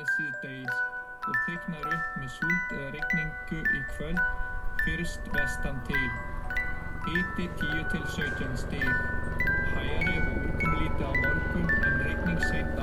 minni síðdegis og þyknar upp með súld eða regningu í kvöld fyrst vestan til. Hiti 10 til 17 stíl. Hægari og úrkomlítið á morgun en regning setna.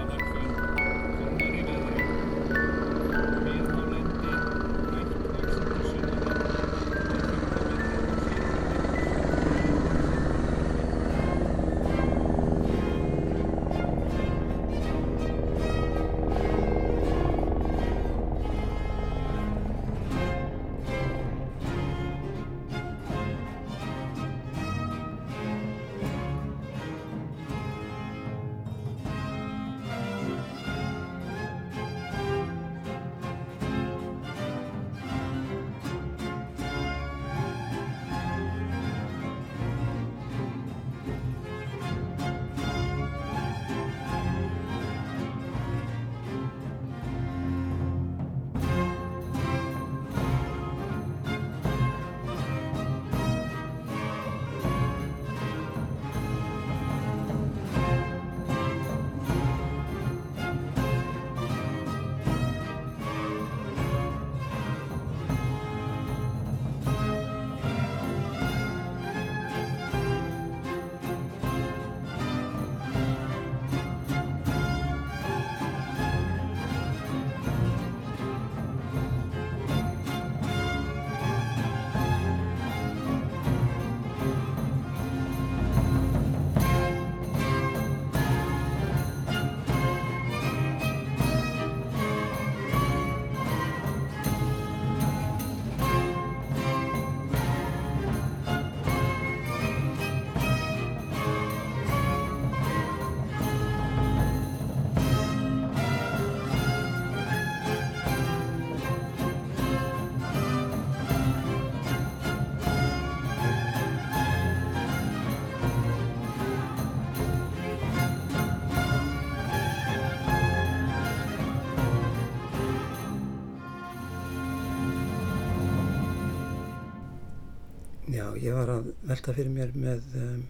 Ég var að velta fyrir mér með um,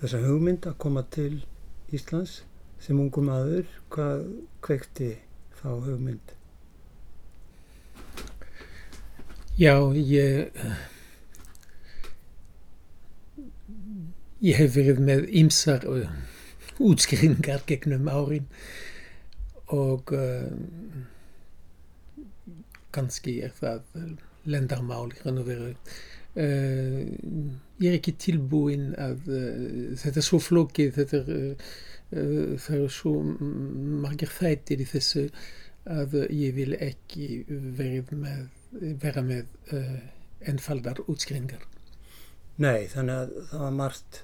þessa hugmynd að koma til Íslands sem ungu maður. Hvað kveikti þá hugmynd? Já, ég ég hef verið með ymsar uh, útskringar gegnum árin og uh, kannski er það lendarmál í raun og veru. Uh, ég er ekki tilbúin að uh, þetta er svo flókið, þetta er, uh, það er svo margir þættir í þessu að ég vil ekki með, vera með uh, einfaldar útskringar. Nei, þannig að það var margt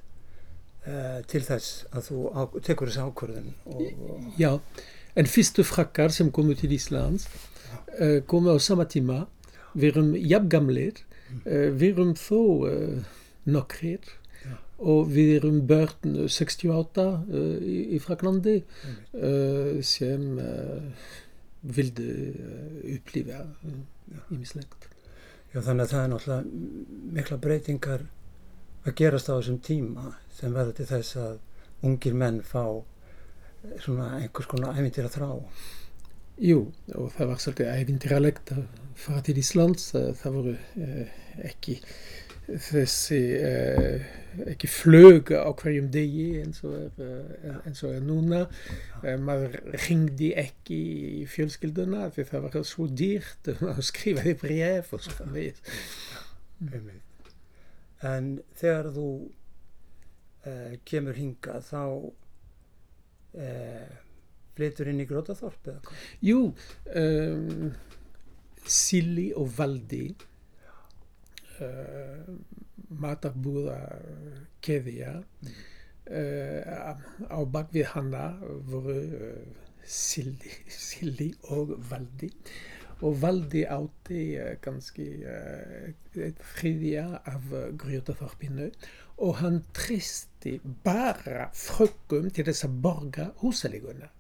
uh, til þess að þú á, tekur þessi ákvörðun. Og, Ja, en fyrstu frakkar sem komu til Íslands uh, komu á sama tíma, við erum jafngamlir, við erum þó uh, nokkrir og við erum börn 68 uh, í, í Fraklandi sem vildu uh, upplifa uh, ímislegt. já, þannig að það er náttúrulega mikla breytingar að gerast á þessum tíma sem verður til þess að ungir menn fá eh, svona einhvers konar æfintýra þrá. Jú, og það var svolítið ævintýralegt að fara til Íslands. Eh, Það voru eh, ekki þessi eh, ekki flög á hverjum degi eins og er, eh, eins og er núna. Eh, maður ringdi ekki í fjölskylduna því það var svo dýrt að skrifa því bref og svo framvegis. Einmitt. En þegar þú uh, kemur hinga þá uh, flytur inn í Grótaþorp eða hvað? Jú, um, Silli og Valdi uh, matarbúða keðja uh, á bakvið hana voru uh, Silli, Silli og Valdi og Valdi átti uh, kannski uh, et þriðja af uh, Grjótaþorpinu og hann tristi bara frökkum til þess að borga húsaleguna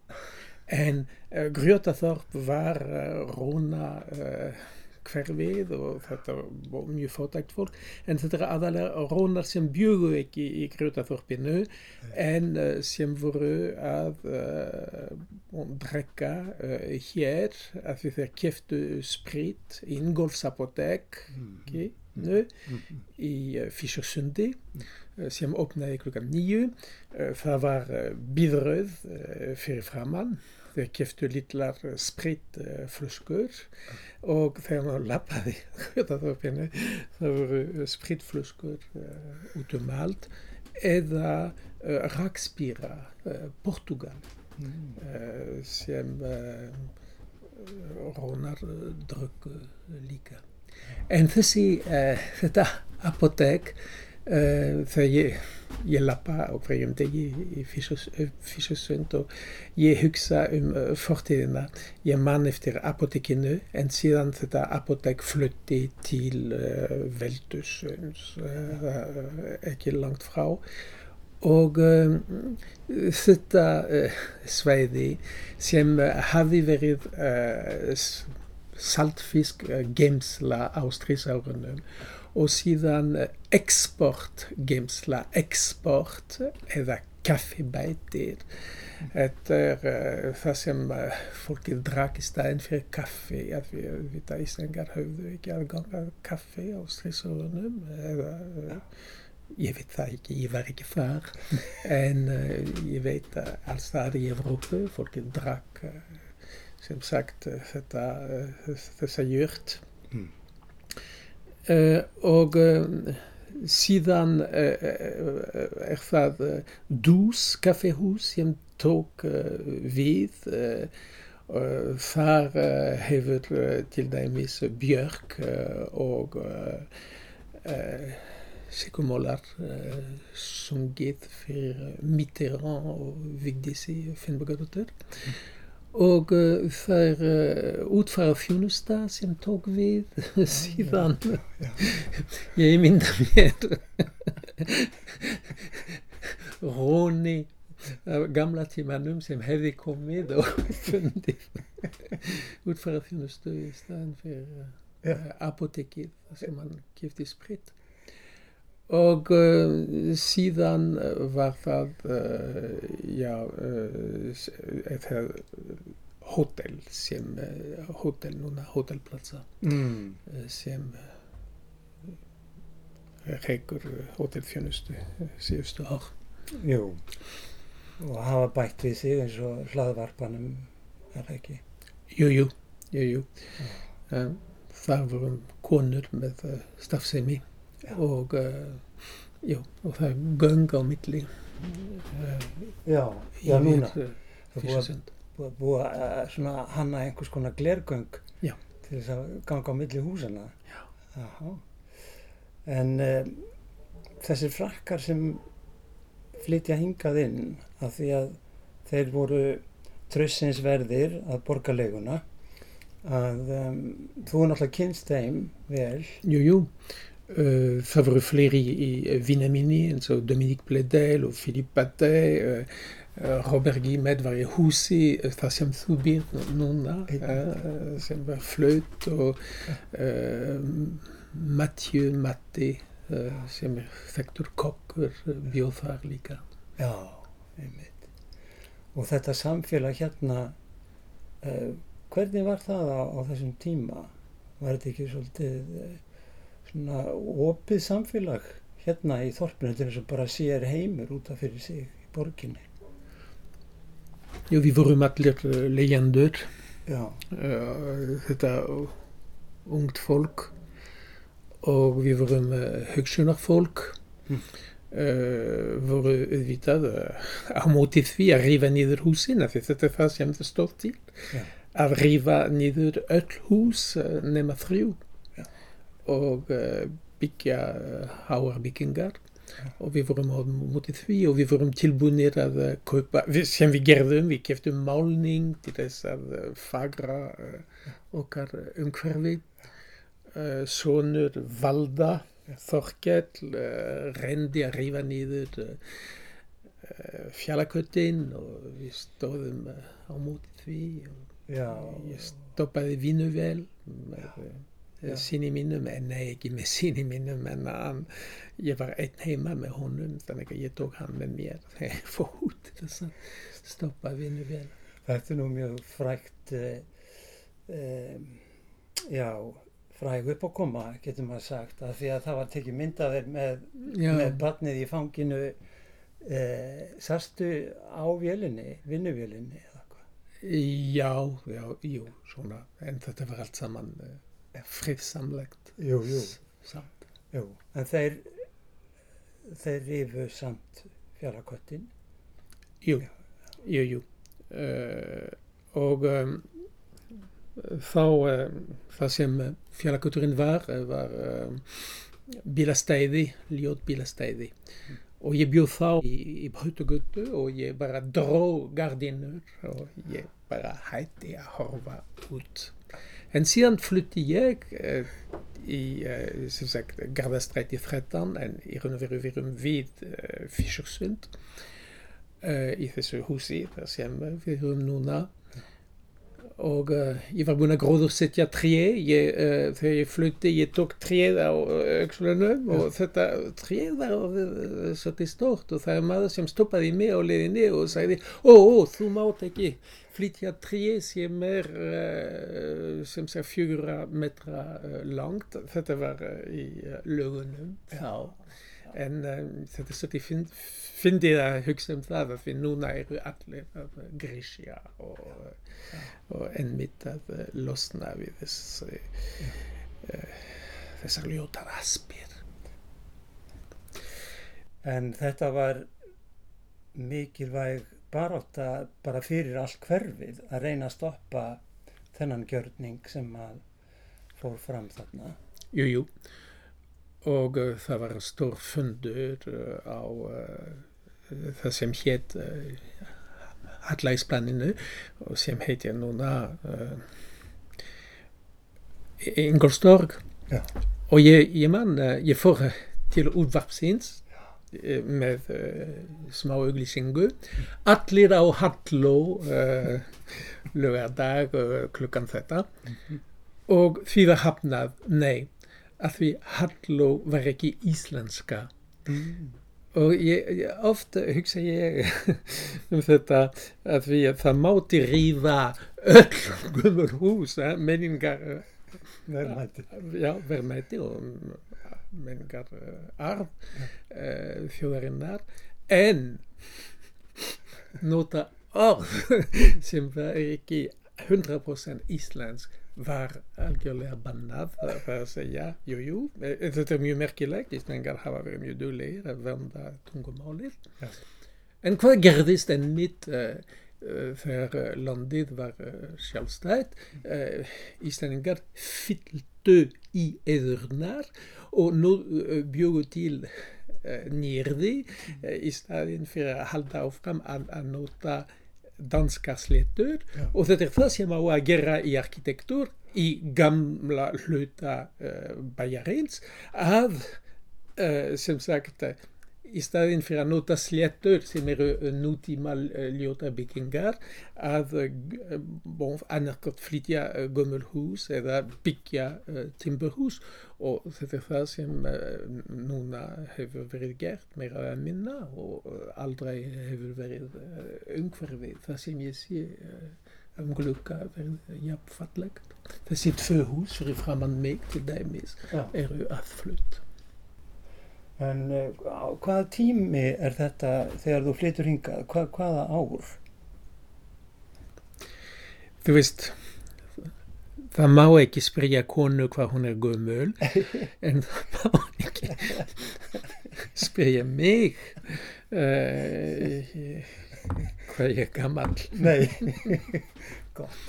en uh, Grjótaþorp var uh, róna uh, hverfið og þetta var mjög fótækt fólk. En þetta er aðalega rónar sem bjögu ekki í Grjótaþorpinu en sem voru að uh, drekka uh, hér af því þeir keftu sprit í Ingolfsapotek okay, nu, í uh, Fischersundi uh, sem opnaði klukkan nýju uh, það var bíðröð uh, fyrir framann þeir keftu litlar spritflöskur og þegar maður lappaði Grjótaþorpinu það voru spritflöskur út um allt. Eða rakspýra Portugal. Sem rónar drukku líka. En þessi, uh, þetta apotek, uh, þegar ég, ég lappa á hverjum degi í Fishersund og ég hugsa um uh, fortíðina, ég man eftir apotekinu en síðan þetta apotek flutti til Veldussunds, ekki langt frá. Og þetta svæði sem hafi verið uh, s- saltfisk uh, geimsla á strísárunum og síðan uh, export geimsla, export eða kaffibætir. Þetta er uh, það sem uh, fólkið drakk í staðinn fyrir kaffi. Að við veit að Íslandingar höfðu ekki aðgang að kaffi á strísárunum eða uh, ég veit það ekki, ég var ekki þar en uh, ég veit að alls það í Evrópu, fólkið drakk som sagt eh, dette, eh, disse gjort. Mm. Uh, og uh, siden uh, er det DOS kaffehus som tok vid. Far hevet til deres bjørk og Sikomolar sunget for Mitterrand og Vigdis i Finnbøgadotter. Mm. Og uh, það er uh, útfæra þjónusta sem tók við síðan. ég mynda mér. Róni af gamla tímanum sem hefði komið og fundið. Útfæra þjónustu í staðan fyrir uh, apotekið þar sem hann kefti sprit og uh, síðan var það uh, já eitthvað hótel sem hótel núna, hótelplatsa Mm. sem reikur hótelfjönustu síðustu ár. Jú, og hafa bætt við sig eins og hlaðvarpanum er ekki. Jú, jú, jú, jú. Um, það voru konur með uh, stafsemi Já. og, uh, jú, og það er göng á milli Já, já núna. Það er búið að, að svona hanna einhvers konar glergöng Já. til þess að ganga á milli húsana. Já. Jaha. En um, þessir frakkar sem flytja hingað inn af því að þeir voru trössins verðir að borgarleguna að um, þú náttúrulega kynst þeim vel Jú, jú. Uh, það voru fleiri í uh, Vinamini, eins og Dominique Bledel og Philippe Patet, uh, uh, Robert Guimet var í húsi, það sem þú býr núna, sem var flöt, og Mathieu Matte, uh, sem er þekktur kokkur, bjóð þar líka. Já, einmitt. Og þetta samfélag hérna, uh, hvernig var það á, á þessum tíma? Var þetta ekki svolítið uh, svona opið samfélag hérna í þorpinu til þess að bara sér heimur út af fyrir sig í borginni? Jú, við vorum allir leyendur, Já, uh, þetta ungt fólk og við vorum uh, hugsunarfólk Mm. uh, voru auðvitað uh, á móti því að rífa niður húsin af því þetta er það sem það stóð til Já. að rífa niður öll hús uh, nema þrjú Já. Og uh, byggja uh, háar byggingar. Og við vorum á móti því og við vorum tilbúinir að uh, kaupa, sem við gerðum, við keftum málning til þess að fagra okkar umhverfi. Sonur Valda Þorkell reyndi að rífa uh, fjallaköttin og við stóðum á móti því og já, ég stoppaði vinnuvel með eh, síni mínum, en nei ekki með síni mínum, en hann, ég var einn heima með honum, þannig að ég tók hann með mér þegar ég fór út þess að stoppa vinnuvél. Þetta er nú mjög frægt, uh, um, já, fræg upp á koma, getur maður sagt, af því að það var tekið myndaðir með, með barnið í fanginu, uh, sastu á vélinni, vinnuvélinni eða hvað? já, já, jú, svona, en þetta var allt saman uh, friðsamlegt. Jú, jú. s- Samt. Jú, en þeir, þeir rifu samt fjaraköttin. Jú, jú, jú. Uh, og um, þá um, það sem fjallagöturinn var, eh, var um, bílastæði, ljót bílastæði. Og ég bjóð þá í, í Brutugötu og ég bara dró gardinur og ég bara hætti að horfa út. En siden flyttet jeg eh, i eh, som sagt, Gardastreit i Freddan, en i Runaviruvirum vid eh, Fischersund. Eh, I disse husene, deres hjemme, Virum Nona. Og uh, ég var búinn að gróðursetja tré. Ég, uh, þegar ég flutti ég tók tréð á aukslunum og þetta tréð var uh, svolítið stort og það er maður sem stoppaði mig á leiðinni og sagði ó, ó, þú mátt ekki flytja tré sem er uh, sem sé fjögura metra uh, langt. Þetta var uh, í uh, lögunum. Þá En um, þetta er svolítið fyndið að hugsa um það að við núna eru allir að grísja og, og ennmitt að uh, losna við þess, uh, þessar ljótar aspir. En þetta var mikilvæg baróta bara fyrir allt hverfið að reyna að stoppa þennan gjörning sem að fór fram þarna. Jú, jú. Og uh, það var stór fundur uh, á uh, það sem hétt Hallægsplaninu og sem heitir núna Ingolstorg. Já. Og ég, ég man, ég fór til útvarpsins uh, með smá auglýsingu. Allir á Halló uh, uh, klukkan þetta. Og því var hafnað, nei, að því Halló var ekki íslenska. Mm. Og ég, ég, ofta hugsa ég um þetta að því að það mátti rífa öll gömur hús, eh, menningar, eh, Verðmæti. já, verðmæti og mm, menningar uh, arf uh, þjóðarinnar, en nota orð sem var ekki 100% íslensk var algjörlega bannað það er að segja, jú, jú, eh, þetta er mjög merkilegt, Íslandingar hafa verið mjög duglegir að vernda tungumálið. Ja. En hvað gerðist enn mitt uh, uh, þegar uh, landið var uh, sjálfstætt? Uh, Íslandingar fylltu í eðurnar og nú uh, bjögu til uh, nýrði uh, í staðin fyrir að halda áfram að, að nota danskar sléttur Já. og þetta er það sem á að gera í arkitektur í gamla hluta uh, bæjarins að uh, sem sagt uh, í staðin fyrir að nota sléttur sem eru uh, nútíma uh, ljóta byggingar að uh, bon, annarkot flytja uh, gömul hús eða byggja uh, timburhús og þetta er það sem uh, núna hefur verið gert meira að minna og uh, aldrei hefur verið uh, umhverfið það sem ég sé uh, um glukka verið jafnfallegt. Þessi tvö hús fyrir framann mig til dæmis Já. eru aðflutt. En uh, á hvaða tími er þetta þegar þú flytur hingað? Hva, hvaða ár? Þú veist, það má ekki spyrja konu hvað hún er gömul, en það má ekki spyrja mig uh, hvað ég er gammal. Nei, gott.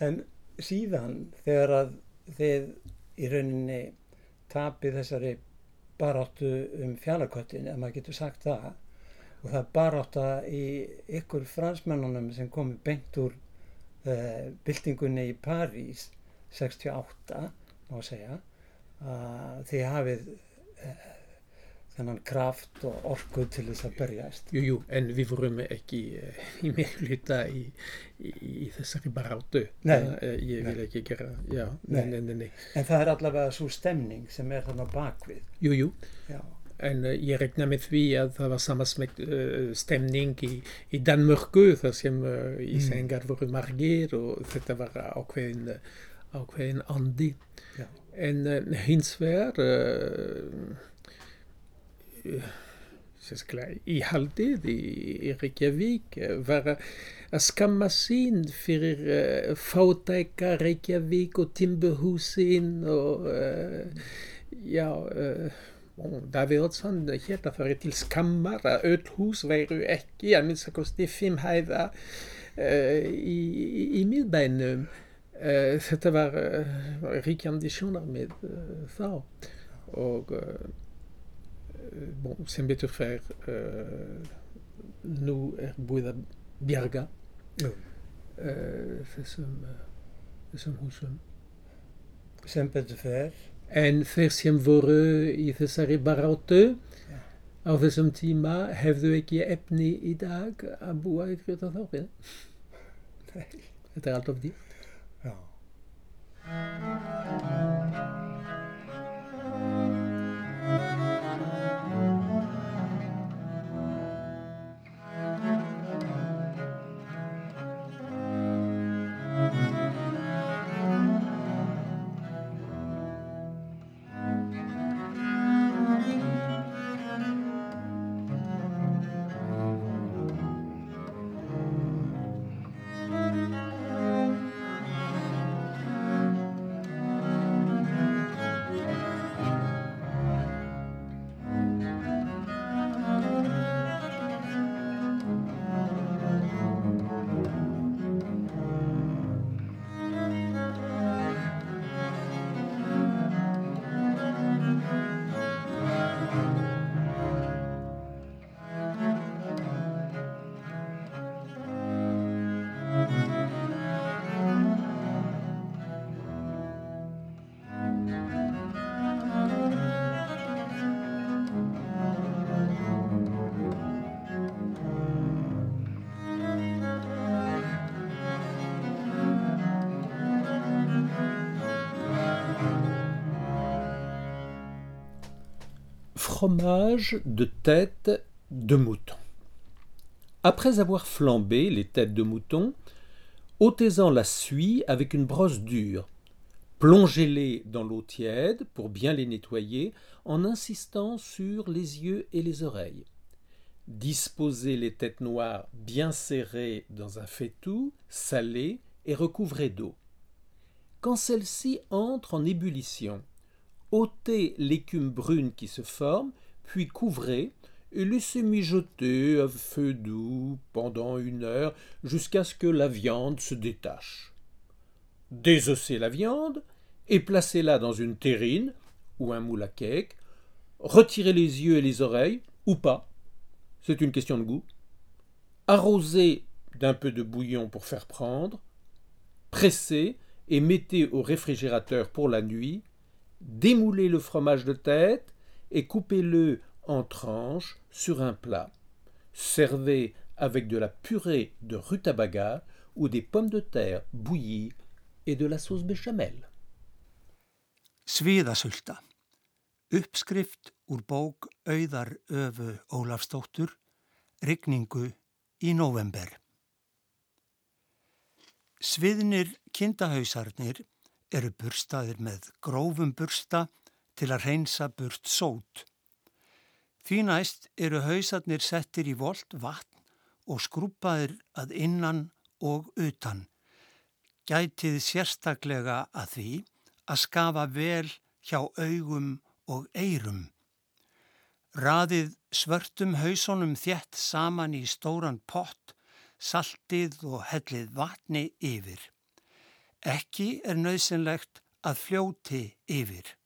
En síðan þegar að þið í rauninni tapið þessari baráttu um fjallaköttin, ef maður getur sagt það, og það er barátta í ykkur fransmennunum sem komi beint úr uh, byltingunni í París 68, má segja, að þið hafið uh, þennan kraft og orku til þess að berjast. Jú, jú, en við vorum ekki uh, í meðluta í, í, í þessari baráttu. Nei. Uh, ég vil Nei. ekki gera, já, Nei. nei, nei, nei. En það er allavega svo stemning sem er þarna bakvið. Jú, jú, Já, en uh, ég regna með því að það var sama smekt, uh, stemning í, í Danmörku þar sem uh, Ísengar voru margir og þetta var ákveðin, ákveðin andi. já, En hins vegar íhaldið í, í Reykjavík uh, var að að skamma sín fyrir uh, fátæka Reykjavík og timburhúsin og uh, já, uh, og Davíð Oddsson hér að fara til skammar að öll hús væru ekki að minnst að kosti fimm hæða uh, í, í, í miðbænum. Uh, þetta var uh, ríkjandi sjónarmið uh, þá og uh, bon, sem betur fer uh, nú er búið að bjarga jú. uh, þessum, uh, þessum húsum. Sem betur fer, En þeir sem voru í þessari baráttu Já. á þessum tíma hefðu ekki efni í dag að búa í Grjótaþorpið. nei, Þetta er allt of dýrt. já. Fromage de tête de mouton. Après avoir flambé les têtes de mouton, ôtez-en la suie avec une brosse dure. Plongez-les dans l'eau tiède pour bien les nettoyer en insistant sur les yeux et les oreilles. Disposez les têtes noires bien serrées dans un faitout, salé et recouvrez d'eau. Quand celle-ci entre en ébullition, ôtez l'écume brune qui se forme, puis couvrez et laissez mijoter à feu doux pendant une heure jusqu'à ce que la viande se détache. Désossez la viande et placez-la dans une terrine ou un moule à cake. Retirez les yeux et les oreilles, ou pas, c'est une question de goût. Arrosez d'un peu de bouillon pour faire prendre. Pressez et mettez au réfrigérateur pour la nuit démoulez le fromage de tête et coupez-le en tranches sur un plat. Servez avec de la purée de rutabaga ou des pommes de terre bouillies et de la sauce béchamel. Sviðasulta. Uppskrift úr bók Auðar Öfu Ólafstóttur, Rigningu í november. Sviðnir kindahausarnir eru burstaðir með grófum bursta til að reynsa burt sót. Því næst eru hausarnir settir í volt vatn og skrúpaðir að innan og utan. Gætið sérstaklega að því að skafa vel hjá augum og eyrum. Raðið svörtum hausunum þjett saman í stóran pott, saltið og hellið vatni yfir. Ekki er nöðsynlegt að fljóti yfir.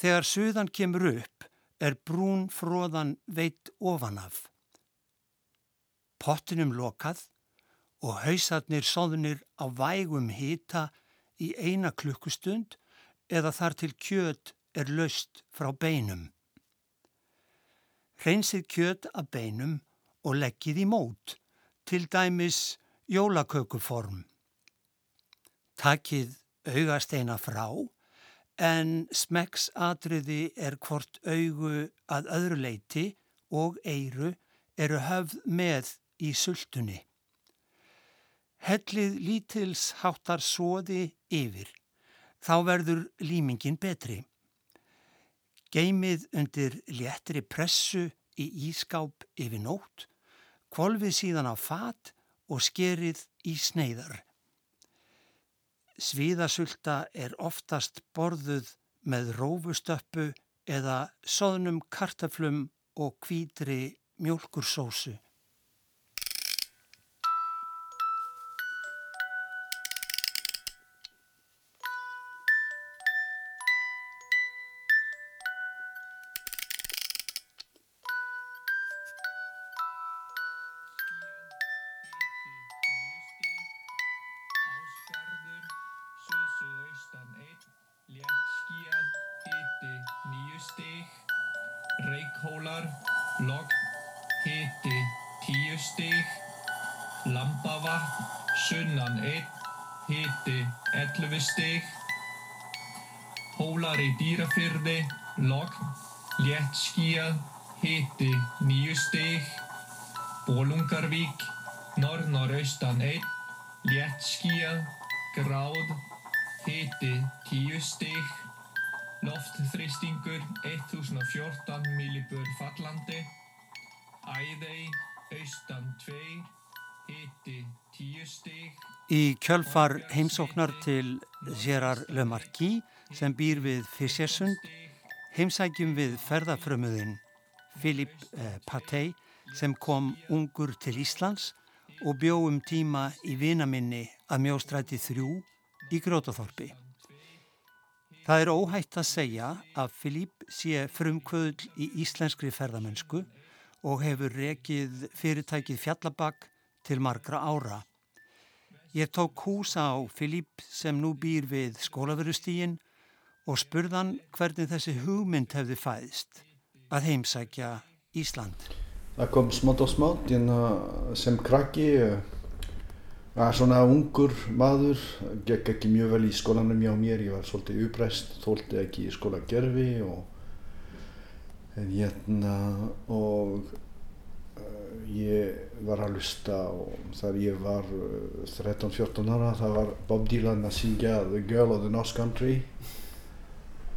Þegar suðan kemur upp er brún fróðan veitt ofanaf. Pottinum lokað og hausarnir sóðnir á vægum hýta í eina klukkustund eða þar til kjöt er löst frá beinum. Hreinsið kjöt af beinum og leggið í mót, til dæmis jólakökuform. Takið augasteina frá en smekksatriði er hvort augu að öðru leiti og eiru eru höfð með í sultunni. Hellið lítils háttar svoði yfir, þá verður límingin betri. Geimið undir léttri pressu í ískáp yfir nótt, kvolfið síðan á fat og skerið í sneiðar. Svíðasulta er oftast borðuð með rófustöppu eða soðnum kartaflum og kvítri mjölkursósu. 11 stig, Hólar í dýrafyrði, logg, léttskíjað, hiti 9 stig, Bólungarvík, norð-norraustan 1, léttskíjað, gráð, hiti 10 stig, Loftþrýstingur 1014 millibur fallandi. Æðei, austan 2, hiti 10 stig. Í kjölfar heimsóknar til Gerard Lemarquis sem býr við Fisjersund heimsækjum við ferðafrömmuðinn Philippe eh, Patey sem kom ungur til Íslands og bjóum tíma í vinaminni að mjóstræti þrjú í Grótaþorpi. Það er óhætt að segja að Filip sé frumkvöðl í íslenskri ferðamennsku og hefur rekið fyrirtækið fjallabakk til margra ára. Ég tók húsa á Filip sem nú býr við skólaverustígin og spurðan hvernig þessi hugmynd hefði fæðist að heimsækja Ísland. Það kom smátt og smátt sem krakki Það er svona ungur maður, gekk ekki mjög vel í skólanum hjá mér, ég var svolítið uppreist, þóldi ekki í skólagerfi og hérna og ég var að lusta og þar ég var uh, 13-14 ára það var Bob Dylan að syngja The Girl of the North Country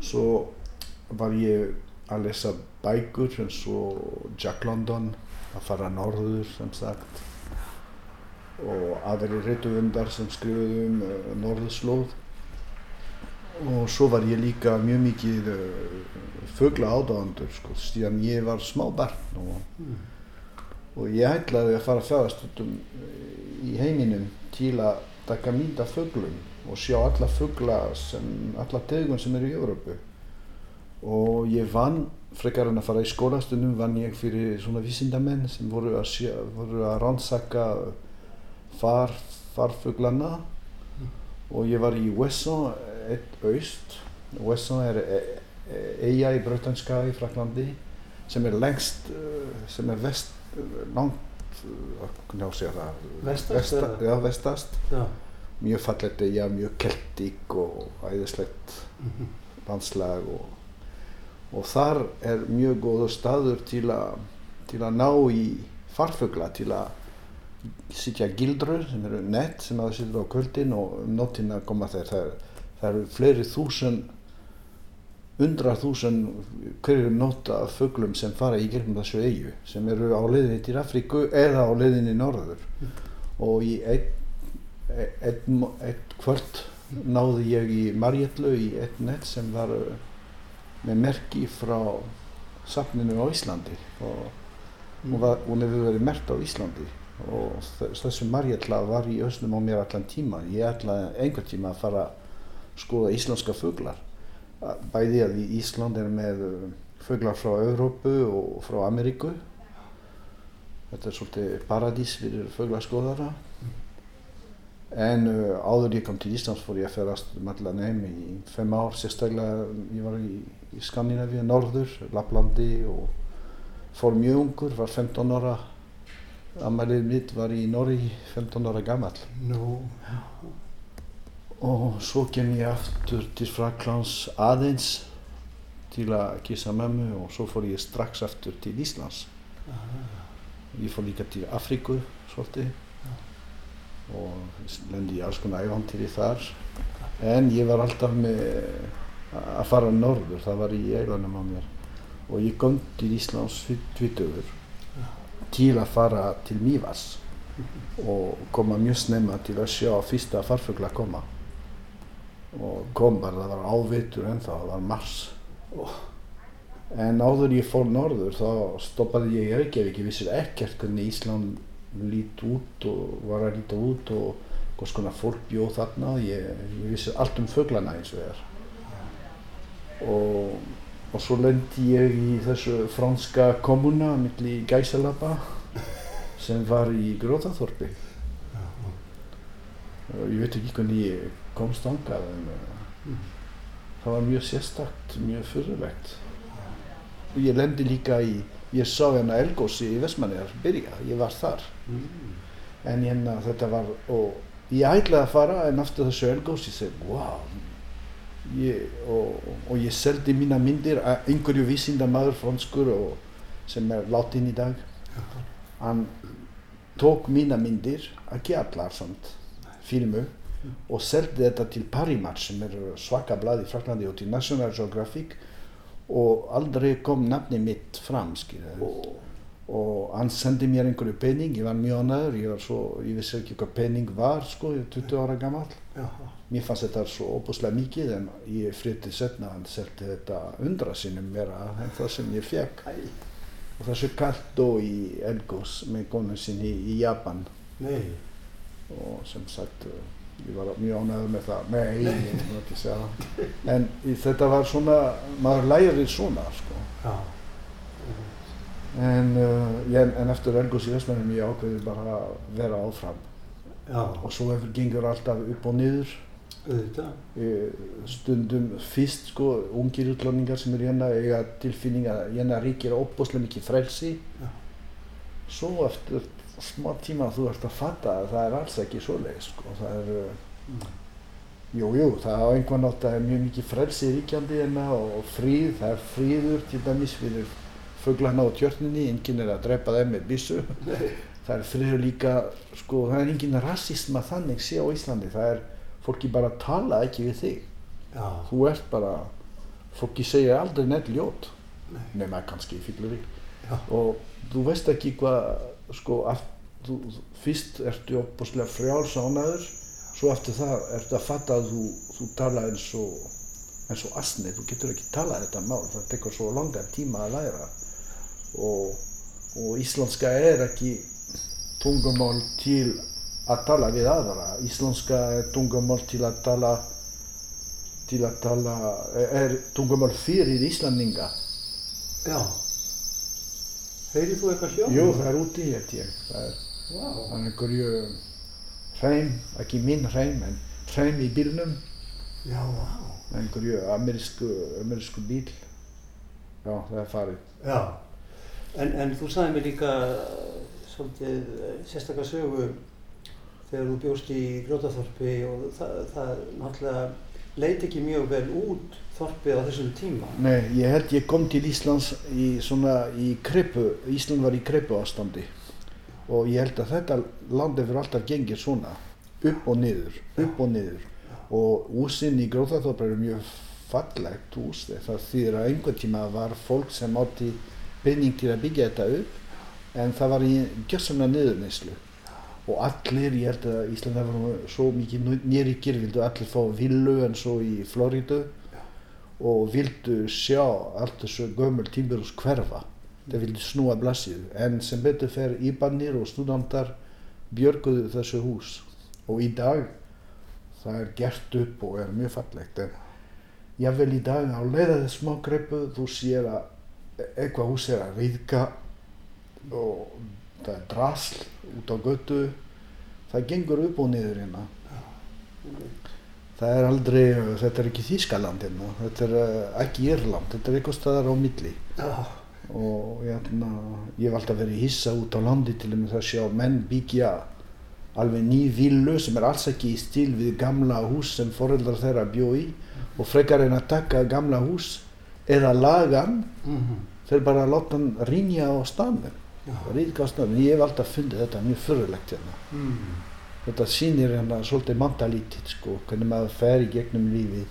svo var ég að lesa bækur eins og Jack London að fara norður sem sagt og aðri reytuvundar sem skrifuði um uh, norðslóð og svo var ég líka mjög mikið uh, fögla ádáðandur sko, síðan ég var smá barn og, mm. Og ég ætlaði að fara að fæðast út um í heiminum til að taka mynda föglum og sjá alla fögla sem, alla tegun sem eru í Európu og ég vann frekar en að fara í skólastundum vann ég fyrir svona vísindamenn sem voru að, voru að rannsaka far, farfuglana mm. og ég var í Wesson eitt aust Wesson er eiga í Brötanska í Fraklandi sem er lengst sem er vest langt hvernig á að segja það vestast, Vesta, já, vestast. Já. mjög fallet eiga, mjög keltík og æðislegt mm -hmm. landslag og, og þar er mjög góður staður til að til að ná í farfugla til að sitja gildrur sem eru nett sem að það sittur á kvöldin og um nóttin að koma þeir það eru fleiri þúsund undra þúsund hverju nótt af fugglum sem fara í gegnum þessu eigu sem eru á leiðinni til Afríku eða á leiðinni norður mm. og í einn ein, ein kvöld náði ég í Marjallu í einn nett sem var uh, með merki frá safninu á Íslandi og mm. hún hefur verið mert á Íslandi og þessu margjalla var í ösnum á mér allan tíma ég ætlaði einhvern tíma að fara að skoða íslenska fuglar bæði að Ísland er með uh, fuglar frá Európu og frá Ameríku. Þetta er svolítið paradís fyrir fuglaskoðara. En uh, áður ég kom til Íslands fór ég að ferast um allan heim í fem ár sérstaklega. Ég var í, í Skandinavíu, Norður, Laplandi og fór mjög ungur, var 15 ára. Amalið mitt var í Norri 15 ára gammal Nú, og svo kem ég aftur til Fraklands aðeins til að kissa mömmu og svo fór ég strax aftur til Íslands. Ég fór líka til Afríku svolítið og lendi í alls konar ævantýri þar. En ég var alltaf með að fara norður, það var í eilanum á mér. Og ég kom til Íslands tvítugur til að fara til Mývas og koma mjög snemma til að sjá fyrsta farfugla koma og kom bara, það var ávitur ennþá, það var mars og En áður ég fór norður þá stoppaði ég í Reykjavík, ég vissi ekkert hvernig Ísland lít út og var að líta út og hvers konar fólk bjóð þarna, ég, ég vissi allt um fuglana eins og er. Og, og svo lendi ég í þessu franska kommuna milli Gæsalappa sem var í Grótaþorpi. Og ég veit ekki hvernig ég komst þangað en uh, það var mjög sérstakt, mjög fyrirlegt og ég lendi líka í, ég sá hérna Elgósi í Vestmanniðar byrja, ég var þar. En hérna þetta var, og ég ætlaði að fara en aftur þessu Elgósi segi, wow ég, og, og ég seldi mína myndir að einhverju vísindamaður franskur og sem er látin í dag. Hann tók mína myndir, ekki allar samt, filmu og seldi þetta til Parimatch sem er svaka blad í Fraklandi og til National Geographic og aldrei kom nafni mitt fram skilja og, hann sendi mér einhverju pening, ég var mjög ánæður, ég ég vissi ekki hvað pening var sko, ég er 20 ára gammal mér fannst þetta svo óbúslega mikið en ég flytti setna hann seldi þetta undra sinnum meira en það sem ég fekk og þessu kallt og í Elgos með konu sinni í Japan. Nei, og sem sagt ég var mjög ánægður með það. Nei, ég má ekki segja það. En í, þetta var svona, maður lærir svona sko. Já, en, uh, ég, en eftir Elgos í Vestmennum ég ákveði bara að vera áfram. Já, og svo hefur gengur alltaf upp og niður. Stundum fyrst sko ungir útlendingar sem eru hérna eiga tilfinning að hérna ríkir óbúslega mikið frelsi. Já. Svo eftir smá tíma þú ert að fatta að það er alls ekki svoleiðis sko. Það er uh, jú, jú, það á einhvern nátt að er mjög mikið frelsi ríkjandi hérna og, fríð, það er fríður til dæmis fyrir fuglana á tjörninni, enginn er að drepa þeim með byssu. Það er friður líka, sko, það er enginn rassisma þannig sé á Íslandi, það er fólki bara tala ekki við þig. Já, þú ert bara fólki segja aldrei neitt ljót Nei. nema kannski í fyllir Já. og þú veist ekki hvað sko, aft, þú, fyrst ertu opaslega frjáls ánæður svo eftir það ertu að fatta að þú, þú tala eins og eins og asni, þú getur ekki talað þetta mál það tekur svo langan tíma að læra. Og, og íslenska er ekki tungumál til að tala við aðra. Íslenska er tungumál til að tala til að tala er tungumál fyrir Íslandinga já. Heyrið þú eitthvað hljóð? Jú, það er úti held ég. Það er, það er einhverju hreim, ekki minn hreim en hreim í bílnum. Já, vá, einhverju amerísku, amerísku bíl já, það er farið. Já. En, en þú sagði mér líka uh, svolítið uh, sérstaklega sögu þegar þú bjóst í Grótaþorpi og það, það náttúrulega leit ekki mjög vel út þorpið á þessum tíma. Nei, ég held ég kom til Íslands í svona í krepu, Ísland var í krepu ástandi og ég held að þetta landi fyrir alltaf gengir svona upp og niður, upp og niður. Og húsinn í Gróðaþorp eru mjög fallegt hús það þýðir að einhvern tíma var fólk sem átti penning til að byggja þetta upp en það var í gjössamlega niðurneyslu og allir, ég held að Ísland hefur svo mikið nýrikir, vildu allir fá villu en svo í Floridu og vildu sjá allt þessu gömul tímurhús hverfa. Þeir vildu snúa blassið en sem betur fer íbannir og studentar björguðu þessu hús. Og í dag það er gert upp og er mjög fallegt. En jável í dag á leiðaði smá greipu þú sér að eitthvað hús er að riðka og það er drasl út á götu. Það gengur upp og niður hérna. Það er aldrei, þetta er ekki Þýskaland hérna, þetta er uh, ekki Írland, þetta er eitthvað staðar á milli. Og hérna, ég hef alltaf verið hissa út á landi til og með það að sjá menn byggja alveg ný villu sem er alls ekki í stíl við gamla hús sem foreldrar þeirra bjó í og frekar en að taka gamla hús eða lagan Mhm. þeir bara láta hann rinja á staðnum Já. ríðka á staðnum, ég hef alltaf fundið þetta mjög fyrirlegt hérna Mm. þetta sýnir hérna svolítið mentalítið sko, hvernig maður fer í gegnum lífið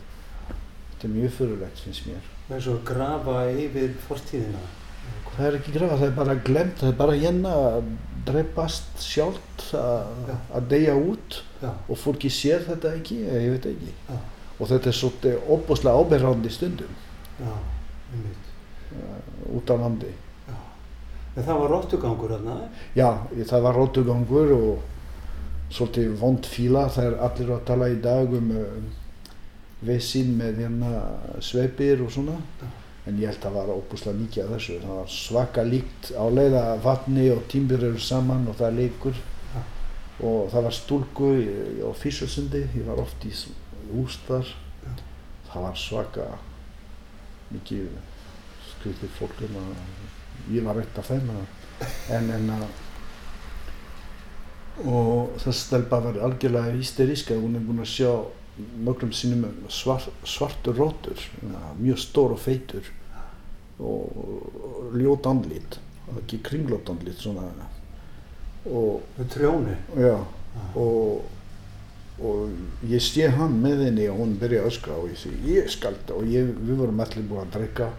þetta er mjög fyrirlegt finnst mér Það er svo að grafa yfir fortíðina. það er ekki grafa, það er bara glemt það er bara hérna að dreipast sjálft að, Já. að deyja út Já. og fólki sér þetta ekki, ég veit ekki Já. og þetta er svolítið óbúslega ábyrrandi stundum Já, einmitt. út á landi. En það var róttugangur þarna. Já, ég- það var rótugangur og svolítið vond fíla. Það er allir að tala í dag um uh, vesinn með hérna sveipir og svona. En ég held að það var óbúslega mikið af þessu. Það var svaka líkt á leiða vatni og tímbir eru saman og það leikur. Og það var stúlku á Físarsundi, ég var oft í hús þar. Það var svaka mikið skrítið fólk hérna. Ég var eitt af þeim. En, en að og þessi stelpa var algjörlega hysteríska hún er búin að sjá nokkrum sinnum svart, svartur rótur mjög stór og feitur og ljót andlit ekki kringlót andlit svona og Með trjónu. já og, og ég sé hann með henni og hún byrja að öskra og ég segi ég skal þetta og ég, við vorum allir búin að drikka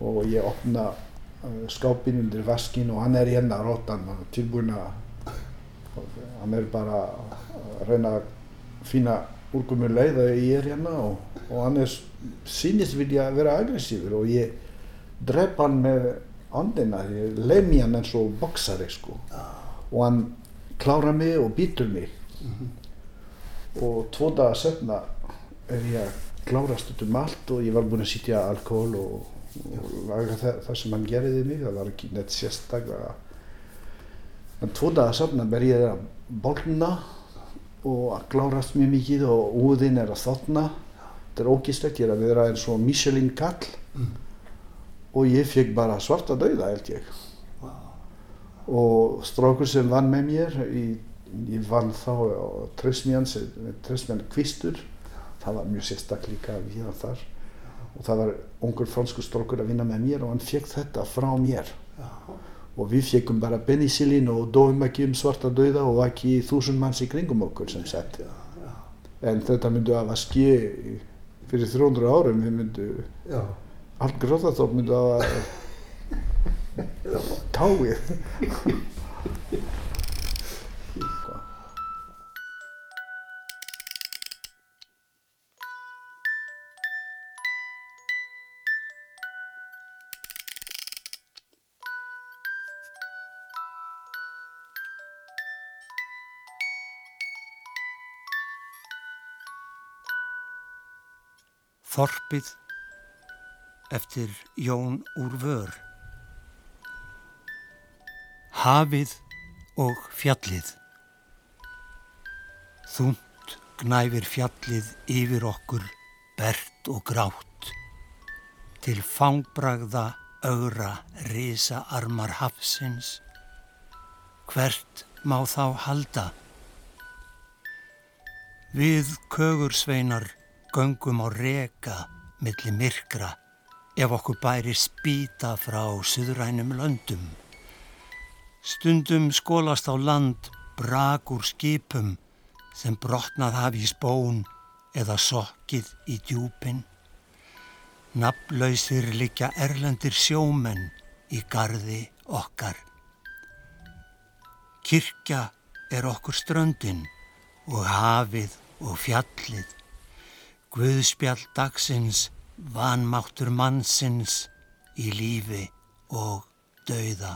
og ég opna skápinn undir vaskin og hann er hérna rótan tilbúin að hann er bara að reyna að finna úrgumur leið að ég er hérna og, og hann er sýnist vilja að vera aggressífur og ég drep hann með andina, ég lemja hann eins og boksari sko. Og hann klára mig og býtur mig. Og tvo daga setna er ég að klárast út um allt og ég var búinn að sitja alkohol og, það, það sem hann gerði mig, það var ekki neitt sérstaklega. En tvo daga setna ber ég að bólna og að klárast mjög mikið og úðinn er að þotna. Þetta er ógislegt, ég er að vera eins og Michelin kall og ég fekk bara svarta dauða held ég. Og strákur sem vann með mér í, ég vann þá á Trösmján Trösmján Kvistur. Það var mjög sérstak líka við hann þar og það var ungur fransku strákur að vinna með mér og hann fekk þetta frá mér. Og við fekkum bara penicillin og dóum ekki um svarta dauða og ekki þúsund manns í kringum okkur sem sett en þetta myndu að var ski fyrir 300 árum við myndu Já. allt gróðaþótt myndu að táið Þorpið eftir Jón úr vör. Hafið og fjallið. Þúnt gnæfir fjallið yfir okkur bert og grátt. Til fangbragða augra risa armar hafsins. Hvert má þá halda? Við kögursveinar göngum á reka milli myrkra ef okkur bæri spýta frá suðrænum löndum. Stundum skólast á land brak úr skipum sem brotnað hafi í spón eða sokkið í djúpin. Nafnlausir liggja erlendir sjómenn í gardi okkar. Kirkja er okkur ströndin og hafið og fjallið. Guðspjall dagsins, vanmáttur mannsins í lífi og dauða.